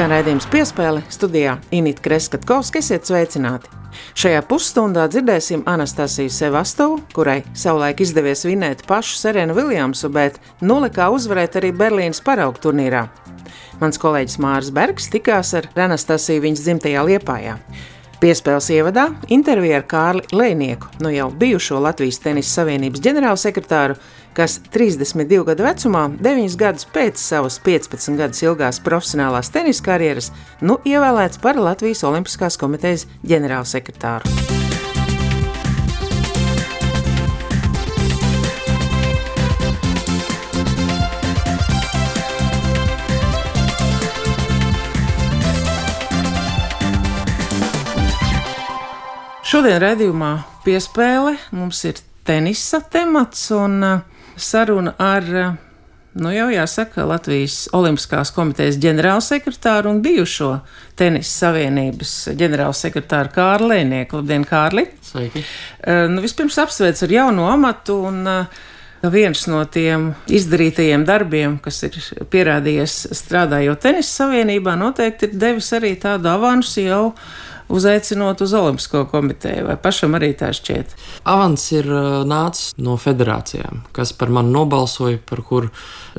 Skan raidījums piespēle studijā Inīta Kreskatkovska, esiet sveicināti! Šajā pusstundā dzirdēsim Anastasiju Sevastovu, kurai savulaik izdevies vinēt pašu Serenu Viljamsu, bet nulikā uzvarēt arī Berlīnas paraugu turnīrā. Mans kolēģis Mārs Bergs tikās ar Anastasiju viņas dzimtajā Liepājā. Piespēles ievadā intervija ar Kārli Lēnieku, no nu jau bijušo Latvijas Tenisa Savienības ģenerālsekretāru, kas 32 gadu vecumā, 9 gadus pēc savas 15 gadus ilgās profesionālās tenisa karjeras, nu ievēlēts par Latvijas Olimpiskās komitejas ģenerālsekretāru. Šodien redzējumā piespēle mums ir tenisa temats un uh, saruna ar, nu jau jāsaka, Latvijas Olimpiskās komitejas ģenerālsekretāru un bijušo tenisa savienības ģenerālsekretāru Kārli Lēnieku. Labdien, Kārli! Sveiki! Uh, nu, vispirms apsveic ar jauno amatu un viens no tiem izdarītajiem darbiem, kas ir pierādījies strādājot tenisa savienībā, noteikti ir devis arī tādu avansu jau uzaicinot uz Olimpisko komiteju, vai pašam arī tā šķiet? Avans ir uh, nācis no federācijām, kas par mani nobalsoja, par kuru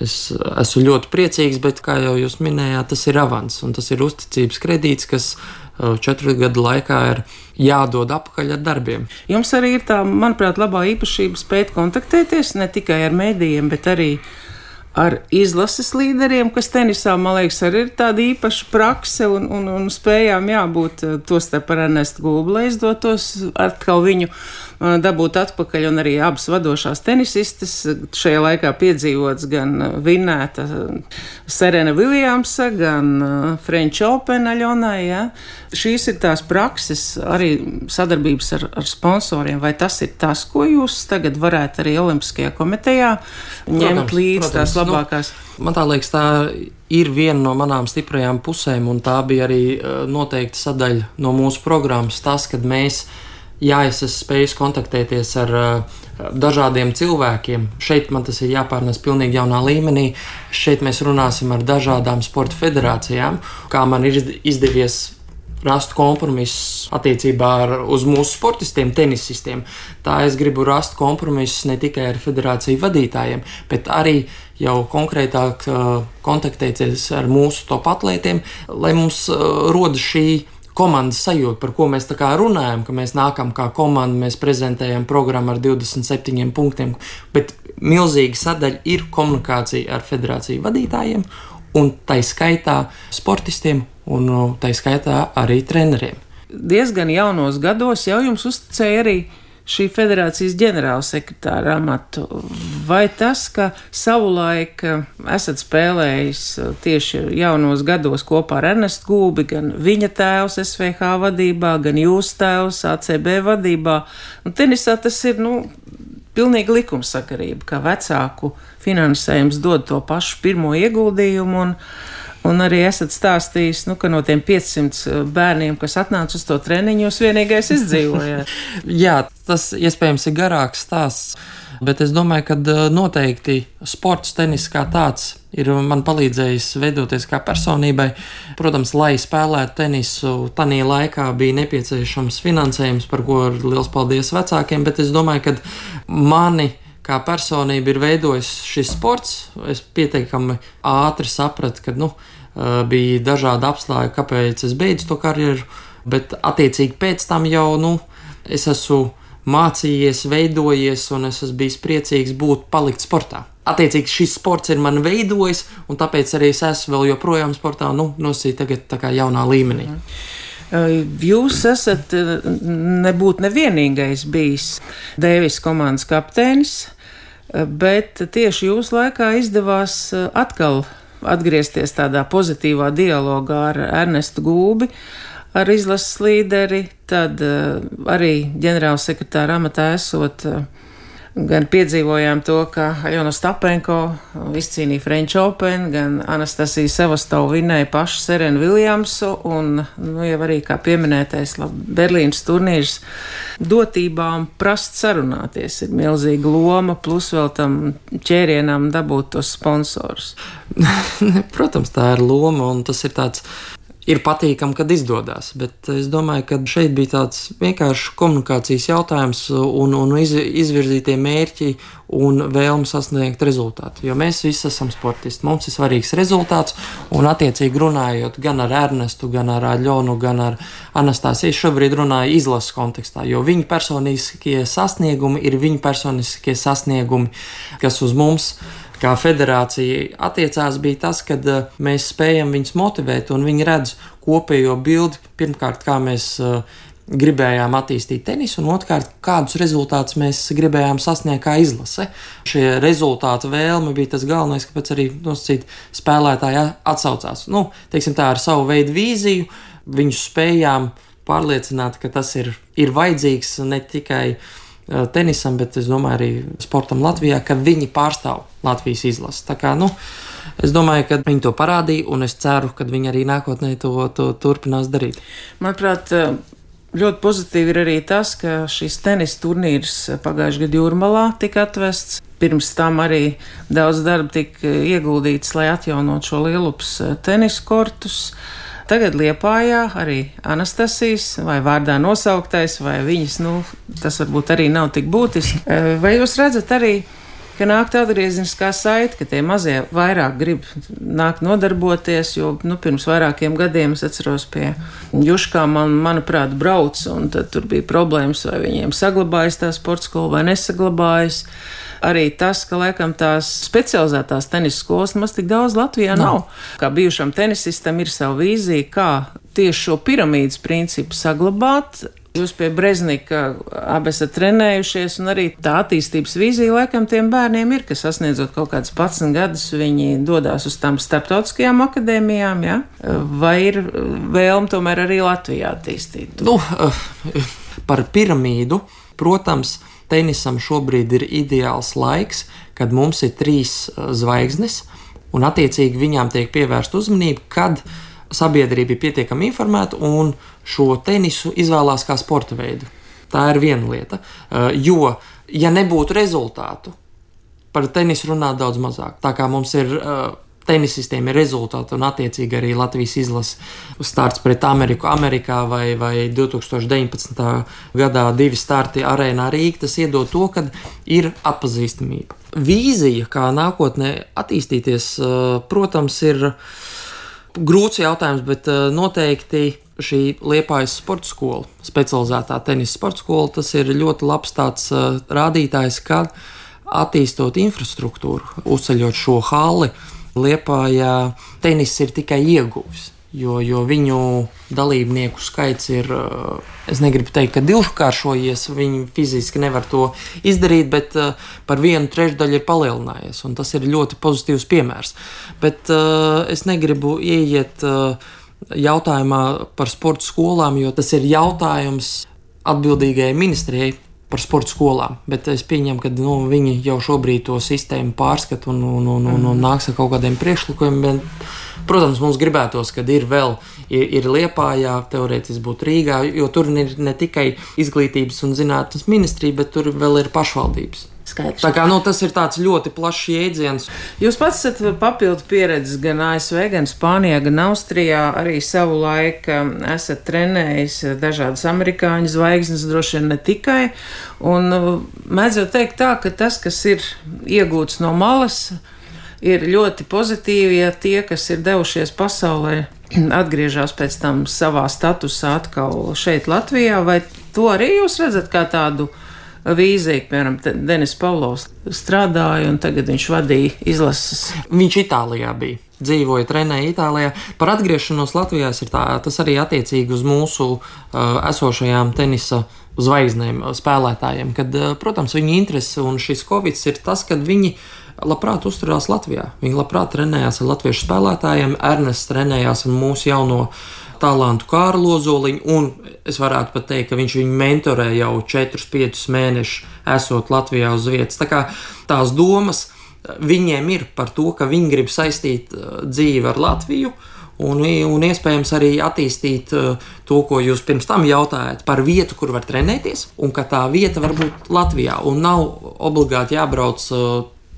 es esmu ļoti priecīgs, bet, kā jau jūs minējāt, tas ir avans un tas ir uzticības kredīts, kas uh, četru gadu laikā ir jādod apakaļ ar darbiem. Jums arī ir tā, manuprāt, labā īpašība spēt kontaktēties ne tikai ar mēdījiem, bet arī ar ar izlases līderiem, kas tenisā, man liekas, arī ir tāda īpaša prakse un, un, un spējām jābūt eh, to starp ar Ernestu Gulbu, lai izdotos atkal viņu dabūt atpakaļ, un arī abas vadošās tenisistes šajā laikā piedzīvots gan vinēta Serena Viljamsa, gan French Open Aļonai. Ja? Šīs ir tās prakses, arī sadarbības ar, ar sponsoriem. Vai tas ir tas, ko jūs tagad varētu arī Olimpiskajā komitejā ņemt līdzi tās nu, labākās? Nu, man tā liekas, tā ir viena no manām stiprajām pusēm, un tā bija arī noteikti sadaļa no mūsu programmas. Tas, kad mēs ja es esmu spējis kontaktēties ar uh, dažādiem cilvēkiem, šeit man tas ir jāpārnes pilnīgi jaunā līmenī. Šeit mēs runāsim ar dažādām sporta federācijām, kā man ir izdevies rast kompromisus attiecībā ar, uz mūsu sportistiem, tenisistiem. Tā es gribu rast kompromisus ne tikai ar federāciju vadītājiem, bet arī jau konkrētāk uh, kontaktēties ar mūsu top atlētiem, lai mums uh, rodas šī komandas sajūta, par ko mēs runājam, ka mēs nākam kā komanda, mēs prezentējam programmu ar 27 punktiem, bet milzīga sadaļa ir komunikācija ar federāciju vadītājiem un tā skaitā sportistiem un tā skaitā arī treneriem. Diezgan jaunos gados jau jums uzticēja arī šī federācijas ģenerālsekretāra amatu. Vai tas, ka savulaik eh, esat spēlējis eh, tieši jaunos gados kopā ar Ernestu Gūbi, gan viņa tēvs SVH vadībā, gan jūs tēvs ACB vadībā, un tenisā tas ir, nu, pilnīgi likumsakarība, ka vecāku finansējums dod to pašu pirmo ieguldījumu. Un, Un arī esat stāstījis, nu, ka no tiem 500 uh, bērniem, kas atnāca uz to treniņu, jūs vienīgais izdzīvojāt. Jā, tas iespējams ir garāks stāsts, bet es domāju, ka uh, noteikti sports, tenis kā tāds ir man palīdzējis veidoties kā personībai. Protams, lai spēlētu tenisu, tajā laikā bija nepieciešams finansējums, par ko ir liels paldies vecākiem, bet es domāju, ka mani kā personība ir veidojis šis sports. Es pietiekami ātri sapratu, ka nu, bija dažādi apstākļi, kāpēc es beidzu to karjeru, bet attiecīgi pēc tam jau nu, es esmu mācījies, veidojies, un es esmu bijis priecīgs būt palikt sportā. Attiecīgi šis sports ir man veidojis, un tāpēc arī es esmu vēl joprojām sportā, nu, nosīt tagad tā kā jaunā līmenī. Jūs esat nebūt nevienīgais bijis Dēvis komandas kapteinis, bet tieši jūsu laikā izdevās atkal atgriezties tādā pozitīvā dialogā ar Ernestu Gūbi, ar izlases līderi, tad arī ģenerālsekretāra amatā esot gan piedzīvojām to, ka Aļona Stapenko izcīnīja French Open, gan Anastasija Sevastova vinnēja pašu Serenu Viljamsu, un, nu, jau arī kā pieminētais Berlīnas turnīrs dotībām prast sarunāties ir milzīga loma, plus vēl tam ķērienam dabūt tos sponsorus. Protams, tā ir loma, un tas ir tāds ir patīkami, kad izdodas. Bet es domāju, ka šeit bija tāds vienkāršs komunikācijas jautājums un, un iz, izvirzītie mērķi un vēlme sasniegt rezultātu. Jo mēs visi esam sportisti. Mums ir svarīgs rezultāts, un attiecīgi runājot gan ar Ernestu, gan ar Aļonu, gan ar Anastasiju, šobrīd runāju izlases kontekstā, jo viņu personiskie sasniegumi ir viņu personiskie sasniegumi, kas uz mums ir kā federācija attiecās, bija tas, ka uh, mēs spējam viņus motivēt un viņi redz kopējo bildi. Pirmkārt, kā mēs uh, gribējām attīstīt tenisu, un otrkārt, kādus rezultātus mēs gribējām sasniegt kā izlase. Šie rezultāti vēlme bija tas galvenais, kāpēc arī nosacīt spēlētāji atsaucās. Nu, teiksim tā, ar savu veidu vīziju viņus spējām pārliecināt, ka tas ir, ir vajadzīgs ne tikai uh, Eh, tenisam, bet es domāju arī sportam Latvijā, ka viņi pārstāv Latvijas izlasi. Tā kā, nu, es domāju, ka viņi to parādīja, un es ceru, ka viņi arī nākotnē to, to turpinās darīt. Manuprāt, eh, ļoti pozitīvi ir arī tas, ka šis tenis turnīrs pagājušajā gadā Jūrmalā tika atvests. Pirms tam arī daudz darba tika ieguldīts, lai atjaunotu šo lielups eh, tenis kortus. Tagad Liepājā arī Anastasijas vai vārdā nosauktais, vai viņas, nu, tas varbūt arī nav tik būtiski. Vai jūs redzat arī, ka nāk tā atgriezniskā saite, ka tie mazie vairāk grib nākt nodarboties, jo, nu, pirms vairākiem gadiem es atceros pie Juškām, man, manuprāt, brauc, un tad tur bija problēmas, vai viņiem saglabājas tā sporta skola vai nesaglabājas arī tas, ka laikam tās specializētās tenisa skolas maz tik daudz Latvijā nav. nav. Kā bijušam tenisistam ir sava vīzija, kā tieši šo piramīdas principu saglabāt, Jūs pie Breznika abi esat trenējušies, un arī tā attīstības vīzija laikam tiem bērniem ir, ka sasniedzot kaut kādus 11 gadus, viņi dodas uz tām starptautiskajām akadēmijām, ja? vai ir vēlme tomēr arī Latvijā attīstīt? Nu, par piramīdu, protams, tenisam šobrīd ir ideāls laiks, kad mums ir trīs uh, zvaigznes, un attiecīgi viņām tiek pievērsta uzmanība, kad sabiedrība ir pietiekami informēta un šo tenisu izvēlās kā sporta veidu. Tā ir viena lieta. Uh, jo, ja nebūtu rezultātu, par tenisu runāt daudz mazāk. Tā kā mums ir uh, tenisistiem ir rezultāti un attiecīgi arī Latvijas izlases starts pret Ameriku Amerikā vai, vai 2019. gadā divi starti arēnā Rīgā, tas iedod to, ka ir atpazīstamība. Vīzija, kā nākotnē attīstīties, eh, protams, ir grūts jautājums, bet eh, noteikti šī Liepājas sporta skola, specializētā tenisa sporta skola, tas ir ļoti labs tāds uh, rādītājs, kad attīstot infrastruktūru, uzceļot šo halli, Liepājā tenis ir tikai ieguvis. Jo, jo viņu dalībnieku skaits ir, eh, es negribu teikt, ka divkāršojies. Viņi fiziski nevar to izdarīt, bet eh, par vienu trešdaļu ir palielinājies. Tas ir ļoti pozitīvs piemērs. Bet uh, es negribu ieiet jautājumā par sporta skolām, jo tas ir jautājums atbildīgajai ministrijai par sporta skolām. Bet es pieņemu, ka nu, viņi jau šobrīd to sistēmu pārskata un, un, un, un, un nāks ar kaut kādiem priekšlikumiem. Protams, mums gribētos, kad ir vēl ir, ir Liepājā, teorētiski būtu Rīgā, jo tur ir ne tikai izglītības un zinātnes ministrija, bet tur vēl ir pašvaldības. Skaidrs. Tā kā nu, tas ir ļoti plašs jēdziens. Jūs pats esat papildu pieredzes gan ASV, gan Spānijā, gan Austrijā. Arī savu laiku um, esat trenējis dažādas amerikāņu zvaigznes, droši vien ne tikai. Un uh, mēdz jau teikt tā, ka tas, kas ir iegūts no malas, ir ļoti pozitīvi, ja tie, kas ir devušies pasaulē, atgriežas pēc tam savā statusā atkal šeit Latvijā, vai to arī jūs redzat kā tādu? vīzija, piemēram, Denis Pavlovs strādāja un tagad viņš vadīja izlases. Viņš Itālijā bija. Dzīvoja, trenēja Itālijā. Par atgriešanos Latvijā tā, tas arī attiecīgi uz mūsu uh, esošajām tenisa zvaigznēm, uh, spēlētājiem. Kad, uh, protams, viņu interese un šis covid ir tas, ka viņi labprāt uzturās Latvijā. Viņi labprāt trenējās ar latviešu spēlētājiem. Ernests trenējās ar mūsu jauno talantu Kārlu Ozoliņu, un es varētu pat teikt, ka viņš viņu mentorē jau 4-5 mēnešus, esot Latvijā uz vietas. Tā kā tās domas viņiem ir par to, ka viņi grib saistīt dzīvi ar Latviju. Un, un iespējams arī attīstīt to, ko jūs pirms tam jautājāt par vietu, kur var trenēties, un ka tā vieta var būt Latvijā. Un nav obligāti jābrauc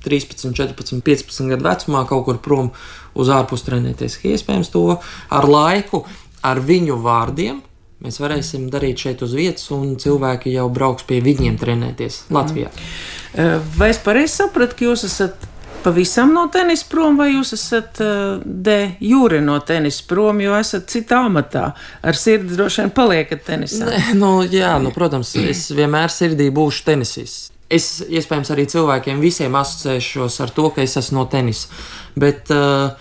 13, 14, 15 gadu vecumā kaut kur prom uz ārpus trenēties. Iespējams, to ar laiku, ar viņu vārdiem. Mēs varēsim darīt šeit uz vietas, un cilvēki jau brauks pie viņiem trenēties Latvijā. Mm. Vai es pareizi sapratu, ka jūs esat pavisam no tenisa prom, vai jūs esat uh, de jūri no tenisa prom, jo esat citā amatā? Ar sirdi droši vien paliekat tenisā. Nē, nu, jā, nu, protams, es vienmēr sirdī būšu tenisists. Es iespējams arī cilvēkiem visiem asociēšos ar to, ka es esmu no tenisa. Bet, uh,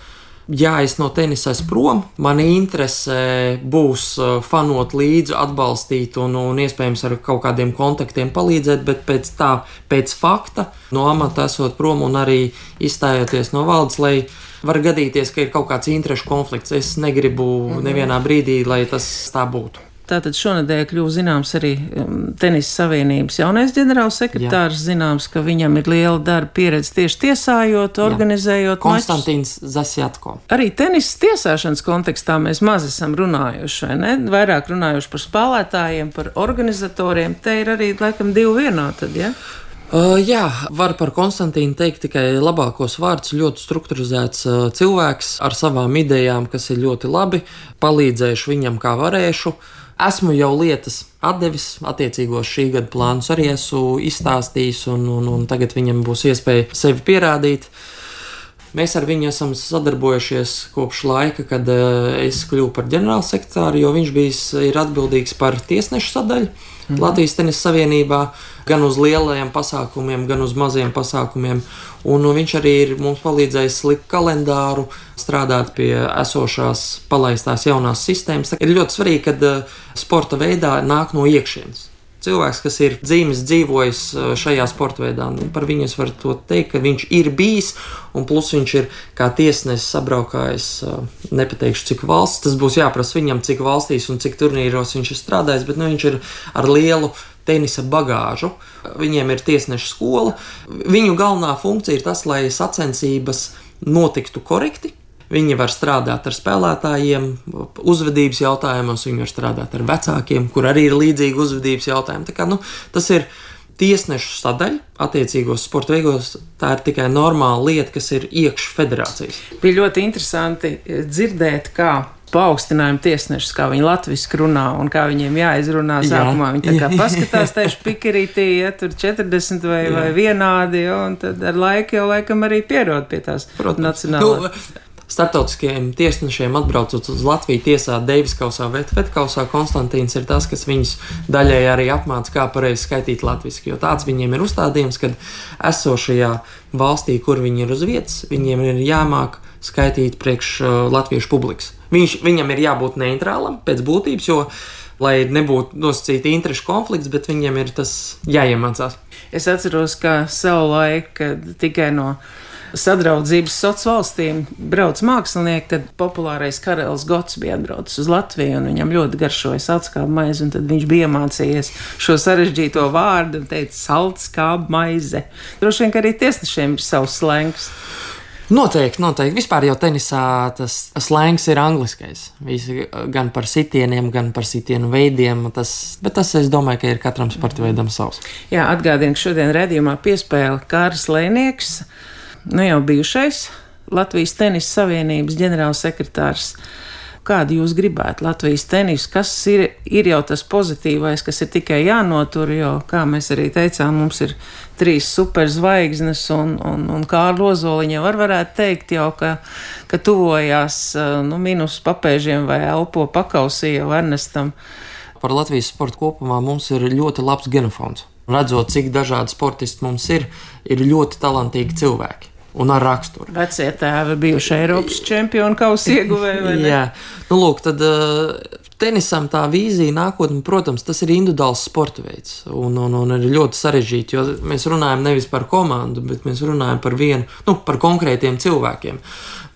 ja es no tenisa esmu prom, man interese būs uh, fanot līdzi, atbalstīt un, un iespējams ar kaut kādiem kontaktiem palīdzēt, bet pēc tā, pēc fakta, no amata esot prom un arī izstājoties no valdes, lai var gadīties, ka ir kaut kāds interešu konflikts. Es negribu mhm. nevienā brīdī, lai tas tā būtu. Tātad šonadēļ kļuva zināms arī um, Tenisa Savienības jaunais ģenerālsekretārs. Zināms, ka viņam ir liela darba pieredze tieši tiesājot, organizējot. Jā. Konstantīns Zasjatko. Arī tenisas tiesāšanas kontekstā mēs maz esam runājuši, vai ne? Vairāk runājuši par spēlētājiem, par organizatoriem. Te ir arī laikam divi vienā tad, ja? Uh, jā, var par Konstantīnu teikt tikai labākos vārdus. Ļoti strukturizēts uh, cilvēks ar savām idejām, kas ir ļoti labi. Palīdzējuši viņam, kā varēšu. Uh, Esmu jau lietas atdevis, attiecīgos šī gada plānus arī esmu izstāstījis, un, un, un tagad viņam būs iespēja sevi pierādīt. Mēs ar viņu esam sadarbojušies kopš laika, kad uh, es kļuvu par ģenerālsekretāru, jo viņš bija atbildīgs par tiesnešu sadaļu mhm. Latvijas Tenisa Savienībā, gan uz lielajiem pasākumiem, gan uz maziem pasākumiem. Un viņš arī ir mums palīdzējis likt kalendāru, strādāt pie esošās, palaistās jaunās sistēmas. Ir ļoti svarīgi, kad eh, sporta veidā nāk no iekšienes. Cilvēks, kas ir dzīves, dzīvojis eh, šajā sporta veidā, nu, par viņu es varu teikt, ka viņš ir bijis, un plus viņš ir kā tiesnesis sabraukājis. Eh, nepateikšu, cik valsts tas būs jāprasa viņam, cik valstīs un cik turnīros viņš ir strādājis, bet nu, viņš ir ar lielu tenisa bagāžu. Viņiem ir tiesneša skola. Viņu galvenā funkcija ir tas, lai sacensības notiktu korekti. Viņi var strādāt ar spēlētājiem, uzvedības jautājumos, viņi var strādāt ar vecākiem, kur arī ir līdzīgi uzvedības jautājumi. Kā, nu, tas ir tiesnešu sadaļa attiecīgos sporta veikos. Tā ir tikai normāla lieta, kas ir iekšā federācijas. Bija ļoti interesanti dzirdēt, kā paaugstinājumu tiesnešus, kā viņi latviešu runā un kā viņiem jāizrunā. Sākumā jā. viņi tā kā paskatās tieši pikarītī, ja tur 40 vai, jā. vai vienādi, ja, un tad ar laiku jau laikam arī pierod pie tās nacionālās. Nu, Startautiskajiem tiesnešiem atbraucot uz Latviju, tiesā Deivis Kausā, Vetkausā, Konstantīns ir tas, kas viņus daļēji arī apmāca, kā pareizi skaitīt latviešu. Jo tāds viņiem ir uzstādījums, ka esošajā valstī, kur viņi ir uz vietas, viņiem ir jāmāk skaitīt priekš uh, latviešu publikas. Viņš, viņam ir jābūt neitrālam pēc būtības, jo lai nebūtu nosacīta interešu konflikts, bet viņiem ir tas jāiemācās. Es atceros, ka savulaik, kad tikai no sadraudzības sociālām valstīm brauc mākslinieki, tad populārais karalis Gots bija atbraucis uz Latviju, un viņam ļoti garšoja salskāba maize, un tad viņš bija iemācījies šo sarežģīto vārdu un teica salskāba maize. Droši vien, ka arī tiesnešiem ir savs slēngs. Noteikti, noteikti. Vispār jau tenisā tas slēgts ir angliskais. Visi, gan par sitieniem, gan par sitienu veidiem. Tas, bet tas, es domāju, ka ir katram sporta veidam savs. Jā, atgādinu, ka šodien redzējumā piespēle Kārs Lēnieks, nu jau bijušais Latvijas Tenisa Savienības ģenerālsekretārs kādu jūs gribētu Latvijas tenisu, kas ir, ir jau tas pozitīvais, kas ir tikai jānotur, jo, kā mēs arī teicām, mums ir trīs superzvaigznes, un, un, un Kārli Ozoliņa var varētu teikt jau, ka, ka tuvojās nu, minus papēžiem vai elpo pakausī jau Ernestam. Par Latvijas sportu kopumā mums ir ļoti labs genofons. Redzot, cik dažādi sportisti mums ir, ir ļoti talantīgi cilvēki un ar raksturu. Vecie tēvi bijuši Eiropas čempionu kausa ieguvēji. Jā, nu, lūk, tad uh, tenisam tā vīzija nākotnē, protams, tas ir individuāls sporta veids. Un, un, un ir ļoti sarežģīti, jo mēs runājam nevis par komandu, bet mēs runājam par vienu, nu, par konkrētiem cilvēkiem.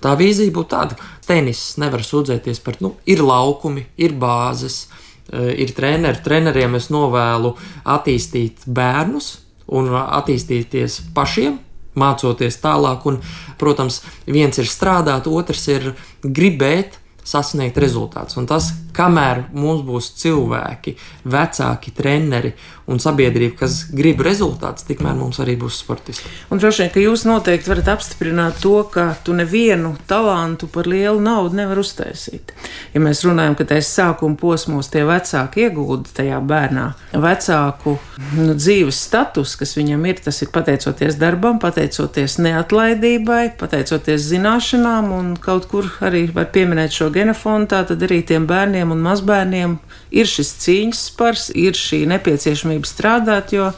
Tā vīzija būtu tāda, ka tenis nevar sūdzēties par, nu, ir laukumi, ir bāzes, eh, ir treneri. Treneriem es novēlu attīstīt bērnus un attīstīties pašiem, mācoties tālāk. Un, protams, viens ir strādāt, otrs ir gribēt sasniegt rezultātus. Un tas, kamēr mums būs cilvēki, vecāki, treneri un sabiedrība, kas grib rezultātus, tikmēr mums arī būs sportisti. Un droši vien, ka jūs noteikti varat apstiprināt to, ka tu nevienu talantu par lielu naudu nevar uztaisīt. Ja mēs runājam, ka tajā sākuma posmos tie vecāki iegūda tajā bērnā, vecāku nu, dzīves status, kas viņam ir, tas ir pateicoties darbam, pateicoties neatlaidībai, pateicoties zināšanām, un kaut kur arī var pieminēt šo genofonu, tā tad arī tiem bērniem un mazbērniem ir šis cīņas spars, ir šī nepieciešamība strādāt, jo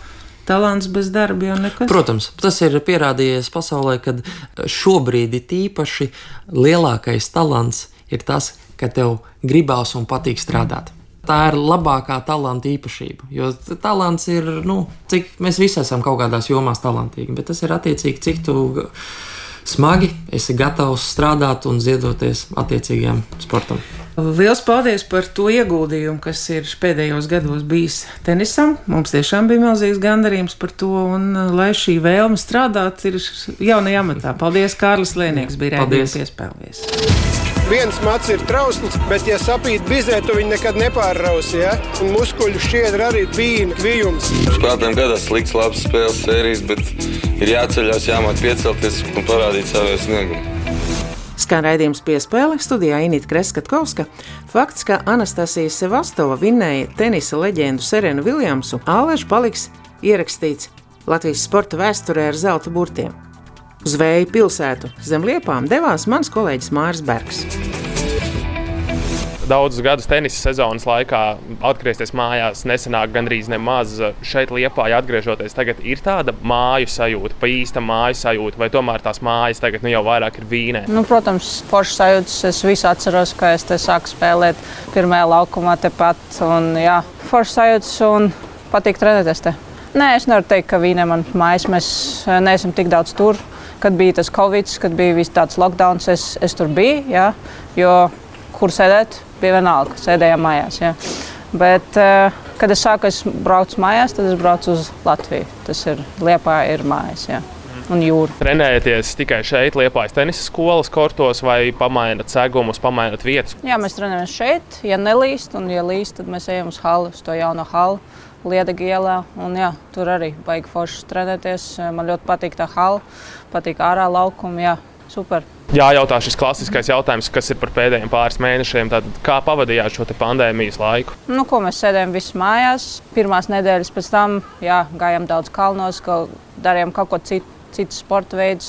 talants bez darba jau nekas. Protams, tas ir pierādījies pasaulē, kad šobrīd ir tīpaši lielākais talants ir tas, ka tev gribās un patīk strādāt. Tā ir labākā talanta īpašība. Jo talants ir, nu, cik mēs visi esam kaut kādās jomās talantīgi, bet tas ir attiecīgi, cik tu smagi esi gatavs strādāt un ziedoties attiecīgajam sportam. Lielas paldies par to ieguldījumu, kas ir pēdējos gados bijis tenisam. Mums tiešām bija milzīgs gandarījums par to, un uh, lai šī vēlme strādāt ir jaunajā amatā. Paldies, Kārlis Lēnīgs, bija redzējums piespēlējies. Viens mats ir trausls, bet, ja sapīt bizē, tu viņu nekad nepārrausi. Ja? Un muskuļu šķiedra arī bija kvijums. Spēlētājiem gadās slikts, labs spēles sērijas, bet ir jāceļās, jāmāk piecelties un parādīt savu sniegumu. Skan raidījums piespēle studijā Inīta Kreskatkovska. Fakts, ka Anastasija Sevastova vinnēja tenisa leģendu Serenu Viljamsu, Ālež paliks ierakstīts Latvijas sporta vēsturē ar zelta burtiem. Uz Vēju pilsētu zem liepām devās mans kolēģis Mārs Bergs daudzus gadus tenisa sezonas laikā atgriezties mājās nesenāk gandrīz nemaz. Šeit liepā atgriežoties, tagad ir tāda māju sajūta, pa īsta māju sajūta, vai tomēr tās mājas tagad nu, jau vairāk ir vīnē? Nu, protams, foršas sajūtas. Es visu atceros, ka es te sāku spēlēt pirmajā laukumā tepat. Un, jā, foršas sajūtas un patīk trenēties te. Nē, es nevaru teikt, ka vīnē man mājas mēs neesam tik daudz tur. Kad bija tas Covid, kad bija viss tāds lockdown, es, es tur biju. Jā, jo kur sēdēt, bija vienalga, sēdējām mājās. Ja. Bet, eh, kad es sāku es braucu mājās, tad es braucu uz Latviju. Tas ir Liepā, ir mājas. Ja. Un jūra. Trenējaties tikai šeit, Liepājas tenisa skolas kortos, vai pamainat segumus, pamainat vietas? Jā, mēs trenējamies šeit. Ja nelīst, un ja līst, tad mēs ejam uz halu, uz to jauno halu. Liedega ielā. Un, jā, tur arī baigi forši trenēties. Man ļoti patīk tā hala, patīk ārā laukuma. Jā, super jājautā šis klasiskais jautājums, kas ir par pēdējiem pāris mēnešiem. Tad, kā pavadījāt šo pandēmijas laiku? Nu, ko mēs sēdējām visi mājās. Pirmās nedēļas pēc tam jā, gājām daudz kalnos, ka darījām kaut ko citu, citu sporta veidu.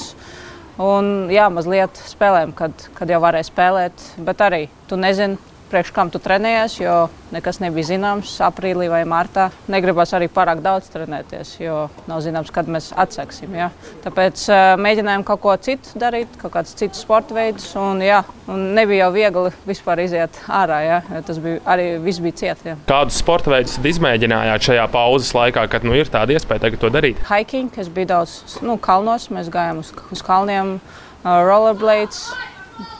Un jā, mazliet spēlējām, kad, kad jau varēja spēlēt. Bet arī tu nezini, priekš kam tu trenējies, jo nekas nebija zināms aprīlī vai martā. Negribas arī pārāk daudz trenēties, jo nav zināms, kad mēs atsāksim. Ja? Tāpēc uh, mēģinājām kaut ko citu darīt, kaut kādus citus sporta veidus. Un, jā, un nebija jau viegli vispār iziet ārā, ja? tas bija arī viss bija ciet. Ja. Kādus sporta veidus izmēģinājāt šajā pauzes laikā, kad nu, ir tāda iespēja tagad to darīt? Hiking, kas bija daudz nu, kalnos, mēs gājām uz, uz kalniem, uh, rollerblades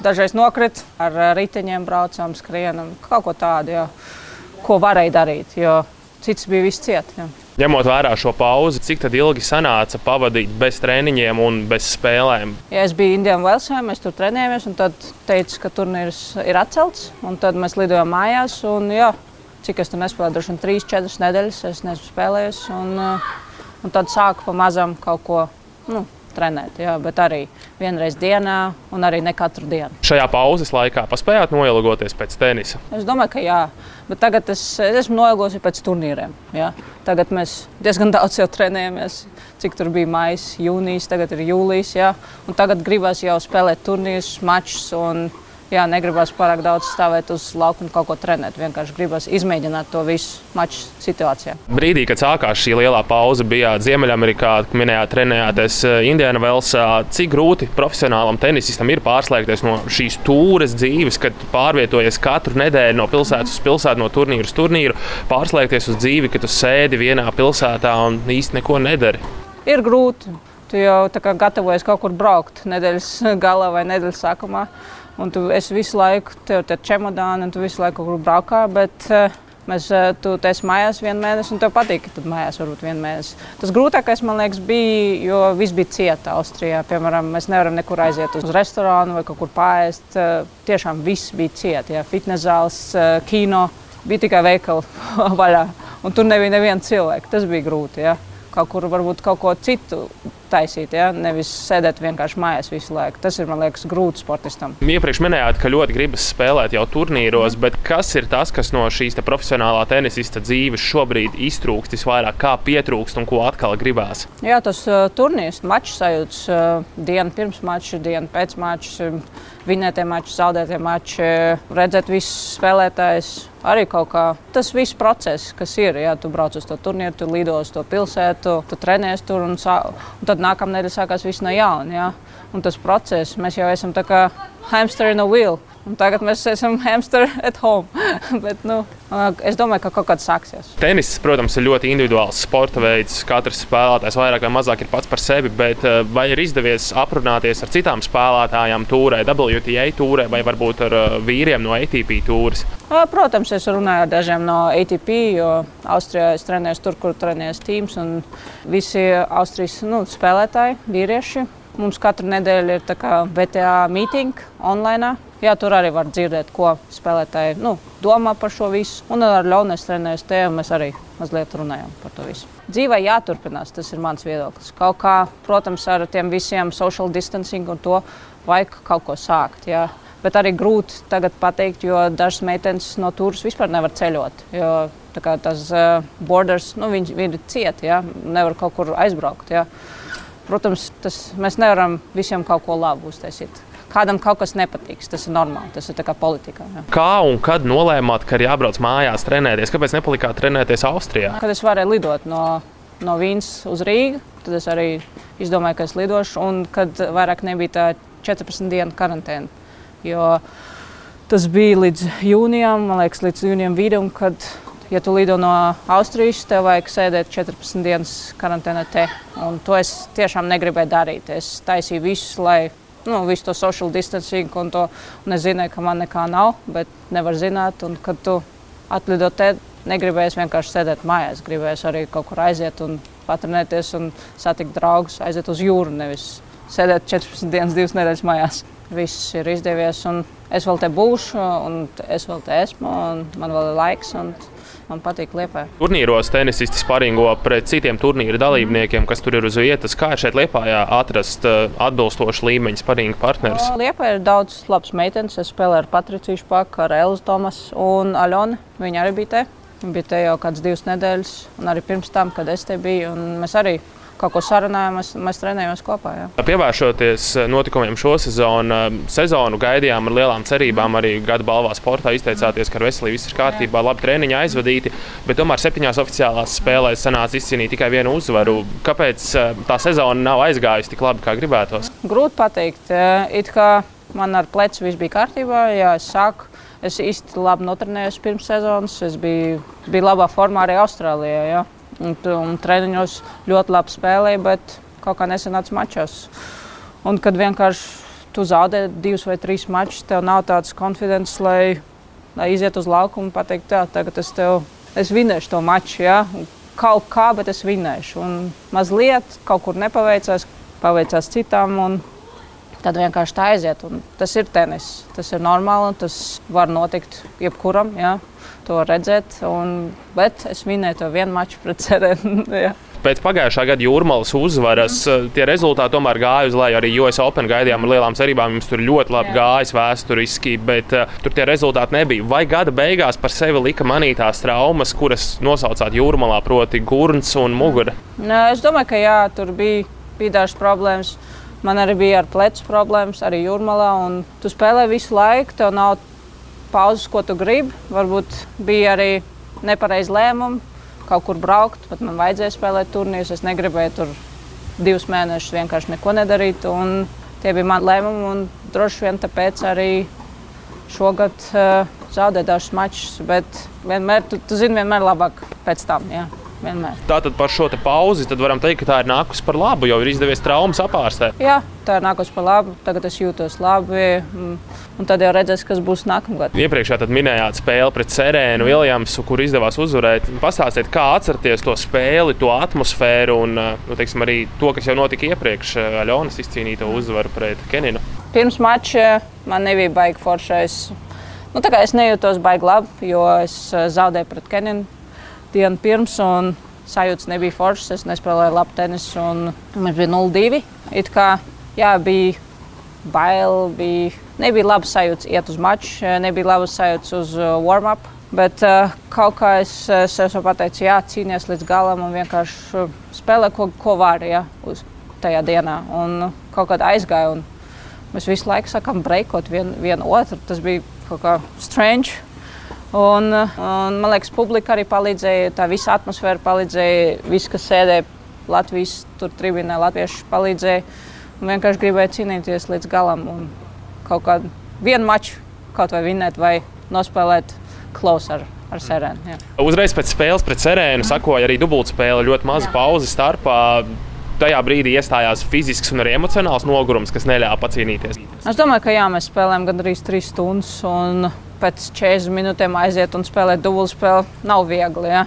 Dažreiz nokrit, ar riteņiem braucām, skrienam, kaut ko tādu, jā, ko varēja darīt. Jo cits bija viss ciet. Jā. Ņemot vērā šo pauzi, cik ilgi sanāca pavadīt bez treniņiem un bez spēlēm? Ja es biju Indijā un Velsē, mēs tur trenējāmies, un tad teica, ka turnīrs ir atcelts. Tad mēs lidojām mājās. Un, jā, cik es tur nespēlēju, droši vien 3-4 nedēļas es neesmu spēlējis. Un, un tad sāku pamazām kaut ko. Nu, trenēt, jā, bet arī vienreiz dienā un arī ne katru dienu. Šajā pauzes laikā paspējāt noilgoties pēc tenisa? Es domāju, ka jā, bet tagad es, es esmu noilgos pēc turnīriem. Jā. Tagad mēs diezgan daudz jau trenējamies, cik tur bija maijs, jūnijas, tagad ir jūlijas. Jā. Un tagad gribas jau spēlēt turnīrus, mačus. Un, jā, negribas pārāk daudz stāvēt uz laukuma, kaut ko trenēt. Vienkārši gribas izmēģināt to visu maču situācijā. Brīdī, kad sākās šī lielā pauze, bijāt Ziemeļamerikā, minējāt, trenējāties eh, Indiāna Velsā. Cik grūti profesionālam tenisistam ir pārslēgties no šīs tūres dzīves, kad pārvietojies katru nedēļu no pilsētas uz pilsētu, no turnīra uz turnīru, pārslēgties uz dzīvi, kad tu sēdi vienā pilsētā un īsti neko nedari? Ir grūti. Tu jau gatavojies kaut kur braukt nedēļas galā vai nedēļas sākumā. Un tu visu laiku, tev ir čemodāni, un tu visu laiku kaut kur braukā. Bet, uh, Mēs, uh, tu esi mājās vienu mēnesi, un tev patīk, ka tu mājās varbūt vienu mēnesi. Tas grūtākais, man liekas, bija, jo viss bija cieta Austrijā. Piemēram, mēs nevaram nekur aiziet uz restorānu vai kaut kur pāriest. Uh, tiešām viss bija cieta. Fitnes zāles, kino, bija tikai veikali vaļā. Un tur nebija neviena cilvēka. Tas bija grūti. Ja? Kaut kur varbūt kaut ko citu taisīt, ja? nevis sēdēt vienkārši mājās visu laiku. Tas ir, man liekas, grūti sportistam. Iepriekš minējāt, ka ļoti gribas spēlēt jau turnīros, bet kas ir tas, kas no šīs profesionālā tenisista dzīves šobrīd iztrūkst visvairāk, kā pietrūkst un ko atkal gribās? Jā, tas uh, turnīrs, mačs sajūts uh, dienu pirms mača, dienu pēc mača. Uh, vinētie mači, zaudētie mači, redzēt visus spēlētājus. Arī kaut kā tas viss process, kas ir. Ja tu brauc uz to turnīru, tu lido uz to pilsētu, tu trenējies tur un, un tad nākamā nedēļa sākās viss no jauna. Ja? Un tas process, mēs jau esam tā kā hamster in a wheel. Un tagad mēs esam hamster at home. Bet, nu, es domāju, ka kaut kāds sāksies. Tenis, protams, ir ļoti individuāls sporta veids. Katrs spēlētājs vairāk vai mazāk ir pats par sevi. Bet vai ir izdevies aprunāties ar citām spēlētājām, tūrē, WTA tūrē vai varbūt ar vīriem no ATP tūres? Protams, es runāju ar dažiem no ATP, jo Austrijā es trenēju tur, kur trenējas tīms. Visi Austrijas nu, spēlētāji, vīrieši. Mums katru nedēļu ir VTA mītīņa online. Jā, tur arī var dzirdēt, ko spēlētāji nu, domā par šo visu. Un ar Leonis trenējas un mēs arī mazliet runājam par to visu. Dzīvē jāturpinās, tas ir mans viedoklis. Kaut kā, protams, ar tiem visiem social distancing un to vajag kaut ko sākt. Jā. Bet arī grūti tagad pateikt, jo dažas meitenes no turas vispār nevar ceļot. Jo tas uh, borders, nu, viņi, viņi ir cieti, ja? nevar kaut kur aizbraukt. Ja? Protams, tas, mēs nevaram visiem kaut ko labu uztaisīt kādam kaut kas nepatiks. Tas ir normāli, tas ir kā politikā. Jā. Kā un kad nolēmāt, ka ir jābrauc mājās trenēties? Kāpēc nepalikāt trenēties Austrijā? Kad es varēju lidot no, no Vīnas uz Rīgu, tad es arī izdomāju, ka es lidošu. Un kad vairāk nebija tā 14 dienu karantēna. Jo tas bija līdz jūnijam, man liekas, līdz jūnijam vidum, kad ja tu lido no Austrijas, tev vajag sēdēt 14 dienas karantēnā te. Un to es tiešām negribēju darīt. Es taisīju visu, lai nu, visu to social distancing un to. Un es zināju, ka man nekā nav, bet nevar zināt. Un, kad tu atlido te, negribēs vienkārši sēdēt mājās. Gribēs arī kaut kur aiziet un patrenēties un satikt draugus, aiziet uz jūru. Nevis sēdēt 14 dienas, 2 nedēļas mājās. Viss ir izdevies, un es vēl te būšu, un es vēl te esmu, un man vēl ir laiks. Man patīk liepā. Turnīros tenisisti sparingo pret citiem turnīra dalībniekiem, kas tur ir uz vietas. Kā ir šeit liepā atrast uh, atbilstošu līmeņa sparinga partnerus? Liepā ir daudz labs meitenes. Es spēlēju ar Patriciju Špaku, ar Elzu Tomas un Aļonu. Viņa arī bija te. Viņa bija te jau kādas divas nedēļas, un arī pirms tam, kad es te biju. Mēs arī kaut ko sarunājām, mēs, trenējāmies kopā. Jā. Pievēršoties notikumiem šo sezonu, sezonu gaidījām ar lielām cerībām. Arī gada balvā sportā izteicāties, ka ar veselību viss ir kārtībā, labi treniņi aizvadīti, bet tomēr septiņās oficiālās spēlēs sanāca izcīnīt tikai vienu uzvaru. Kāpēc tā sezona nav aizgājusi tik labi, kā gribētos? Grūti pateikt. It kā man ar plecu viss bija kārtībā, jā, es sāku. Es īsti labi notrenējos pirms sezonas. Es biju, biju labā formā arī Austrālijā. Jā un, un treniņos ļoti labi spēlēja, bet kaut kā nesenāca mačos. Un kad vienkārši tu zaudē divus vai trīs mačus, tev nav tāds konfidents, lai, lai iziet uz laukumu un pateikt, tā, tagad es tev es vinēšu to maču. Ja? Kaut kā, bet es vinēšu. Un mazliet kaut kur nepaveicās, paveicās citām. Un, tad vienkārši tā aiziet. Un tas ir tenis. Tas ir normāli. Tas var notikt jebkuram. Ja? to redzēt. Un, bet es minēju to vienu maču pret Cerēnu. Pēc pagājušā gada jūrmālas uzvaras mm. tie rezultāti tomēr gāja uz leju. Arī US Open gaidījām ar lielām cerībām. Jums tur ļoti labi Jā. gājis vēsturiski, bet uh, tur tie rezultāti nebija. Vai gada beigās par sevi lika manītās traumas, kuras nosaucāt jūrmālā, proti, gurns un mugura? Nē, es domāju, ka jā, tur bija, bija dažas problēmas. Man arī bija ar plecu problēmas, arī jūrmalā. Tu spēlē visu laiku, tev nav pauzes, ko tu gribi. Varbūt bija arī nepareizi lēmumi, kaut kur braukt, bet man vajadzēja spēlēt turnīrus. Es negribēju tur divus mēnešus vienkārši neko nedarīt. Tie bija mani lēmumi, un droši vien tāpēc arī šogad uh, zaudēju dažus mačus. Bet vienmēr, tu, tu zini, vienmēr labāk pēc tam. Jā. Vienmēr. Tātad par šo pauzi varam teikt, ka tā ir nākusi par labu, jo ir izdevies traumas apārstēt. Jā, tā ir nākusi par labu. Tagad es jūtos labi. Un tad jau redzēs, kas būs nākamgad. Iepriekšā minējāt spēli pret Serēnu Viljamsu, kur izdevās uzvarēt. Pastāstiet, kā atcerieties to spēli, to atmosfēru un nu, teiksim, arī to, kas jau notika iepriekš, Aļonas izcīnīto uzvaru pret Keninu. Pirms mača man nebija baigi foršais. Nu, es nejūtos baigi labi, jo es zaudēju pret Keninu dienu pirms. Sajūtas nebija foršas, es nespēlēju labu tenisu. Mums bija 0-2. It kā jā, bija bail, bija, nebija labas sajūtas iet uz maču, nebija labas sajūtas uz uh, warm-up. Bet uh, kaut kā es, es sev pateicu, jā, cīnīties līdz galam un vienkārši uh, spēlē, ko, ko var ja, uz tajā dienā. Un uh, kaut kādā aizgāja. Mēs visu laiku sakām, breakot vienu vien otru. Tas bija kaut kā strange. Un, un, man liekas, publika arī palīdzēja, tā visa atmosfēra palīdzēja, visi, kas sēdēja Latvijas tribīnē, latvieši palīdzēja. Un vienkārši gribēja cīnīties līdz galam un kaut kādu vienu maču kaut vai vinēt vai nospēlēt klausu ar, ar sērēnu. Uzreiz pēc spēles pret sērēnu sakoja arī dubultspēle, ļoti maza pauze starpā tajā brīdī iestājās fizisks un arī emocionāls nogurums, kas neļāva pacīnīties? Es domāju, ka jā, mēs spēlējam gandrīz trīs stundas pēc 40 minūtēm aiziet un spēlēt dubultspēli nav viegli. Ja,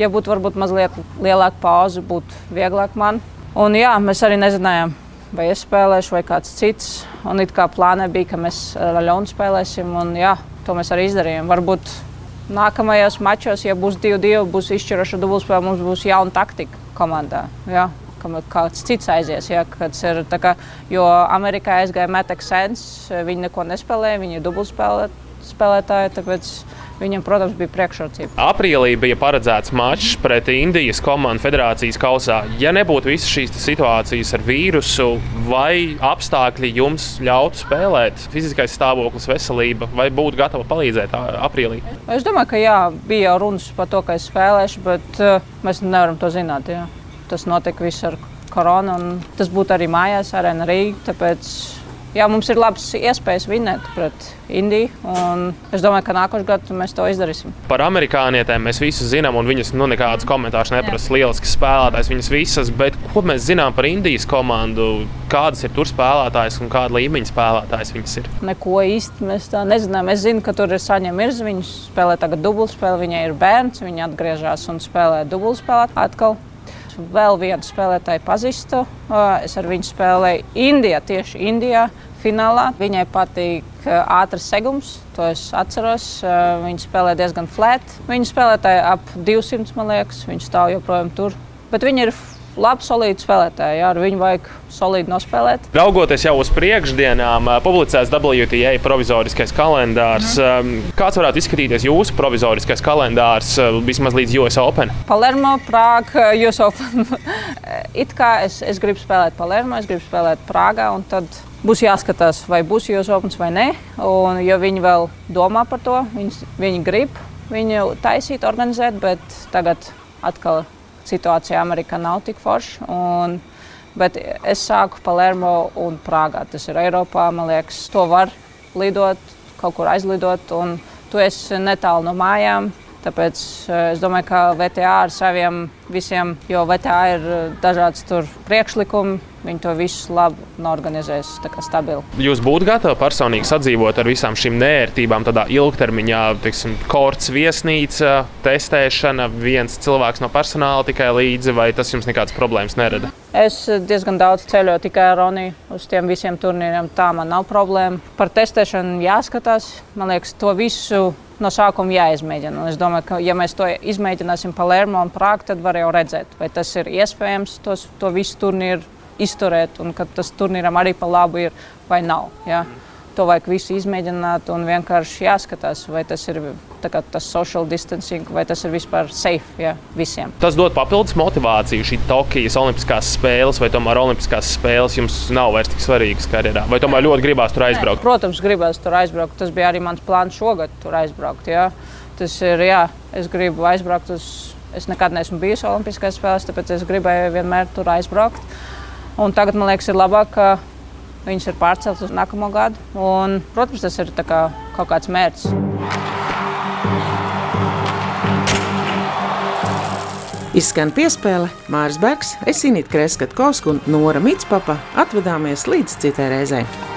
ja būtu varbūt mazliet lielāka pauze, būtu vieglāk man. Un jā, mēs arī nezinājām, vai es spēlēšu vai kāds cits. Un it kā plānē bija, ka mēs ar Leonu spēlēsim, un jā, to mēs arī izdarījām. Varbūt nākamajos mačos, ja būs 2-2, būs izšķiroša dubultspēle, mums būs jauna taktika komandā. Jā kāds cits aizies. Ja, ir, kā, jo Amerikā aizgāja Meteks Sens, viņi neko nespēlēja, viņi ir dubultspēlētāji spēlētāji. Tāpēc viņam, protams, bija priekšrocība. Aprīlī bija paredzēts mačs pret Indijas komandu federācijas kausā. Ja nebūtu visas šīs situācijas ar vīrusu, vai apstākļi jums ļautu spēlēt, fiziskais stāvoklis, veselība, vai būtu gatava palīdzēt aprīlī? Es domāju, ka jā, bija jau runas par to, ka es spēlēšu, bet uh, mēs nevaram to zināt. Jā. Tas notika viss ar koronu, un tas būtu arī mājās, arēna Rīgā jā, mums ir labas iespējas vinēt pret Indiju. Es domāju, ka nākošais gads mēs to izdarīsim. Par amerikānietēm mēs visi zinām, un viņas nu, nekādus komentārus neprasa. Lielisks spēlētājs, viņas visas, bet ko mēs zinām par Indijas komandu? Kādas ir tur spēlētājas un kāda līmeņa spēlētājas viņas ir? Neko īsti mēs tā nezinām. Es zinu, ka tur ir saņemta mirza. Viņa spēlē tagad dubultspēli, viņai ir bērns, viņa atgriežas un spēlē dubultspēli atkal vēl vienu spēlētāju pazīstu. Es ar viņu spēlēju Indijā, tieši Indijā finālā. Viņai patīk ātrs segums, to es atceros. Viņa spēlē diezgan flēt. Viņa spēlētāja ap 200, man liekas, viņa stāv joprojām tur. Bet viņa ir labi, solīti spēlētāji. Jā, ar viņu vajag solīti nospēlēt. Raugoties jau uz priekšdienām, publicēts WTA provizoriskais kalendārs. Mm. Kāds varētu izskatīties jūsu provizoriskais kalendārs vismaz līdz US Open? Palermo, Prāga, US Open. It kā es, es gribu spēlēt Palermo, es gribu spēlēt Prāgā. Būs jāskatās, vai būs jūs opens vai nē. Un, ja viņi vēl domā par to, viņi, viņi grib viņu taisīt, organizēt, bet tagad atkal situācija Amerikā nav tik forša. Un, bet es sāku Palermo un Prāgā. Tas ir Eiropā, man liekas, to var lidot, kaut kur aizlidot. Un tu esi netālu no mājām. Tāpēc eh, es domāju, ka VTA ar saviem visiem, jo VTA ir eh, dažādas priekšlikumi, viņi to visu labi norganizēs, tā kā stabili. Jūs būtu gatavi personīgi sadzīvot ar visām šīm nērtībām, tādā ilgtermiņā, teiksim, korts viesnīca, testēšana, viens cilvēks no personāla tikai līdzi, vai tas jums nekādas problēmas nerada? Es diezgan daudz ceļoju tikai ar Roniju uz tiem visiem turnīriem. Tā man nav problēma. Par testēšanu jāskatās. Man liekas, to visu no sākuma jāizmēģina. Un es domāju, ka, ja mēs to izmēģināsim Palermo un Prāgu, tad var jau redzēt, vai tas ir iespējams tos, to visu turnīru izturēt, un ka tas turnīram arī pa labu ir vai nav. Ja? to vajag visu izmēģināt un vienkārši jāskatās, vai tas ir kā, tas social distancing, vai tas ir vispār safe ja, visiem. Tas dod papildus motivāciju šī Tokijas Olimpiskās spēles, vai tomēr Olimpiskās spēles jums nav vairs tik svarīgas karjerā, vai tomēr ļoti gribās tur aizbraukt? Nē, protams, gribās tur aizbraukt. Tas bija arī mans plāns šogad tur aizbraukt. Ja. Tas ir, jā, es gribu aizbraukt uz. Es nekad neesmu bijis Olimpiskajās spēlēs, tāpēc es gribēju vienmēr tur aizbraukt. Un tagad man liekas, ir labāk, ka Viņas ir pārceltas uz nākamo gadu. Un, protams, tas ir kā kaut kāds mērķis. Izskan piespēle Māris Bergs, Esinīt Kreskatkovska un Nora Mitspapa atvedāmies līdz citai reizei.